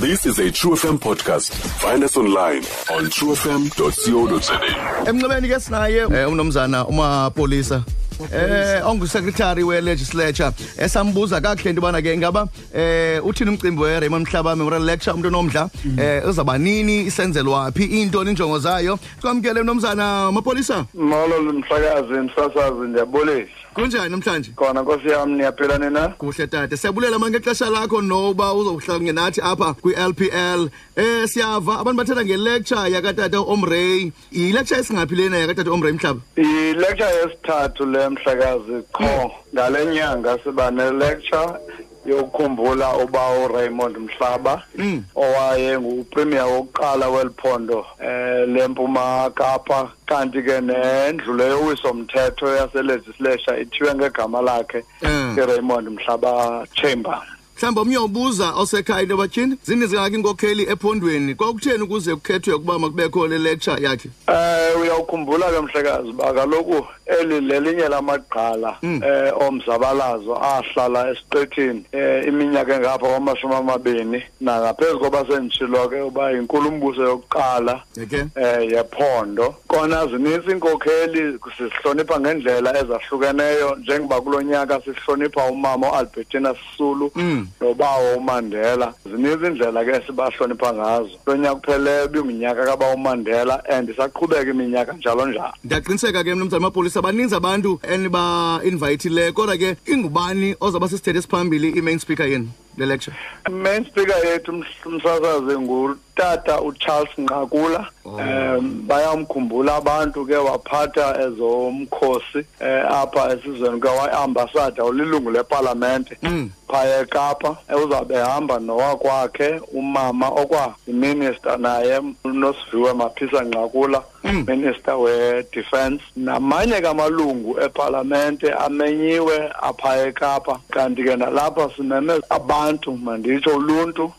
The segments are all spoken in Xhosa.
This is a True FM podcast. Find us online on truefm.co.za. emnxebeni ke sinaye eh, umnumzana umapolisa eh ongusekretary we-legislature esambuza kakuhle into yobana ke ingaba eh uthini umcimbi we-raymond mhlaba memorial lecture umntu onomdla eh uzawuba nini isenzelwaphi iintoni iinjongo zayo sikwamkele mnumzana mapolisa Molo mhlakazi msasazi ndiyabolisa. kunjani namhlanje khona nkosi yam niyaphila nina kuhle tata siyabulela manje ngexesha lakho noba uzokuhlawunye nathi apha kwi-lpl um siyava abantu bathetha ngelecture yakatata omrey yilecture esingaphi lena yakatata omrey mhlaba yilecture yesithathu le mhlakazi qho ngale nyanga siba nelecture yokukhumbula ubawo Raymond Mhlaba mm. owaye ngupremier wokuqala weliphondo eh lempuma Kapa kanti ke nendlu leyo wisomthetho yaselegislature ithiwe ngegama lakhe mm. Raymond Mhlaba Chamber mhlawumbi omnye ubuza osekhaya into batshini zini zingaki inkokheli ephondweni kwakutheni ukuze kukhethwe ukuba makubekho le lecture yakhe um uyawukhumbula ke mhlekazi uba kaloku eli lelinye lamagqala mm. eh omzabalazo ahlala esiqethini eh iminyaka engapha kwamashumi amabini nangaphezu koba sendishilo ke uba inkulumbuso yokuqala eh yephondo kona zininzi inkokheli sihlonipha ngendlela ezahlukeneyo njengoba kulonyaka sihlonipha umama uAlbertina Sisulu mm. nobawo uMandela zininzi indlela ke sibahlonipha ngazo lo nyaka upheleyo ibingunyaka kaba umandela and isaqhubeka iminyaka njalo njalo ndiyaqiniseka ke mnumzana amapolisa baninzi abantu enibainvayithileyo kodwa ke ingubani ozawuba sisithethe esiphambili i-main speaker yenu le lecture main speaker yethu msasazi ngutata ucharles nqakula oh. um bayamkhumbula abantu ke waphatha ezomkhosi um apha esizweni ke wayiambasada ulilungu lepalamente mm. phaya ekapa uzawube ehamba nowakwakhe umama okwayiminister naye unosiviwe maphisa nqakula mm. minister we-defense namanye kamalungu epalamente amenyiwe apha ekapa kanti ke nalapha simeme abantu manditsho uluntu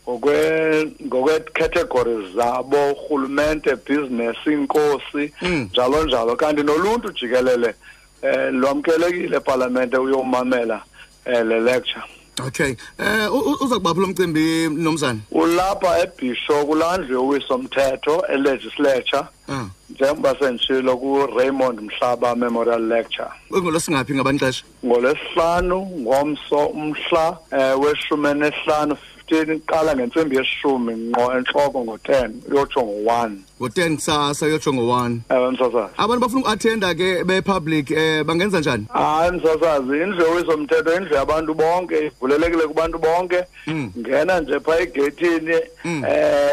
ngokweecategories zabo urhulumente bhizinesi inkosi mm. njalo njalo kanti noluntu jikelele eh lwamkelekile eparlamente uyomamela eh, le lecture okay eh uza kubaphi lo mcimbi nomzana ulapha ebhisho kulandlu yowiso mthetho elegislature ah. njengoba sendishilo ku-raymond mhlaba memorial lecture ngolwesingaphi ngabanixesha ngolwesihlanu ngomso umhla um eh, weshumi enesihlanu 15 iqala ngentsimbi yeshumi ngqo entloko ngo-10 uyotsho ngo-1 ngo-10 kusasa uyotsho ngo-one ewe msasazi abantu bafuna uku-athenda ke bepublic um bangenza njani hayi msasazi indlu yowisomthetho indlu yabantu bonke ivulelekile kubantu bonke Mm. ngena nje phaa egethini um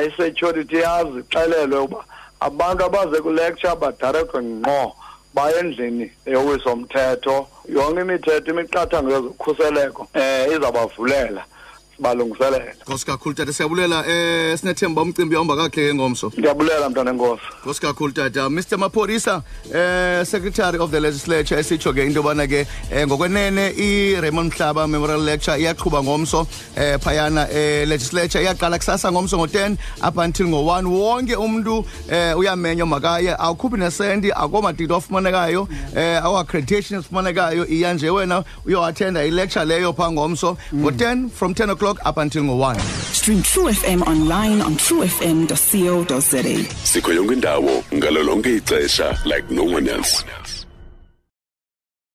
isecurity yazi ixelelwe uba abantu abaze kulecture badirekthwe ngqo baye endlini yowisomthetho yonke imithetho imiqathango yezokhuseleko um izabavulela balungiselela nkosi kakhulu tata siyabulela um eh, sinethemba umcimbi uhamba kakhe ke ngomso ndiyabulela mntana enkosi nkosi kakhulu tata mr maphorisa um eh, secretary of the legislature esitsho ke into yobana ke um ngokwenene i-raymond mhlaba memorial lecture iyaqhuba ngomso um phayana um legislature iyaqala kusasa ngomso ngo-ten up until ngo-one wonke umntu um uyamenywa makaye awukhuphi nesenti akomadidi ofumanekayo um awu-accreditation esifumanekayo iya nje wena uyoathenda ilecture leyo phaa ngomso mm. ngo-10 from 10 o'clock up until ngo-1 stream true fm online on truefm co za sikho yonke indawo ngalo lonke ixesha like no one else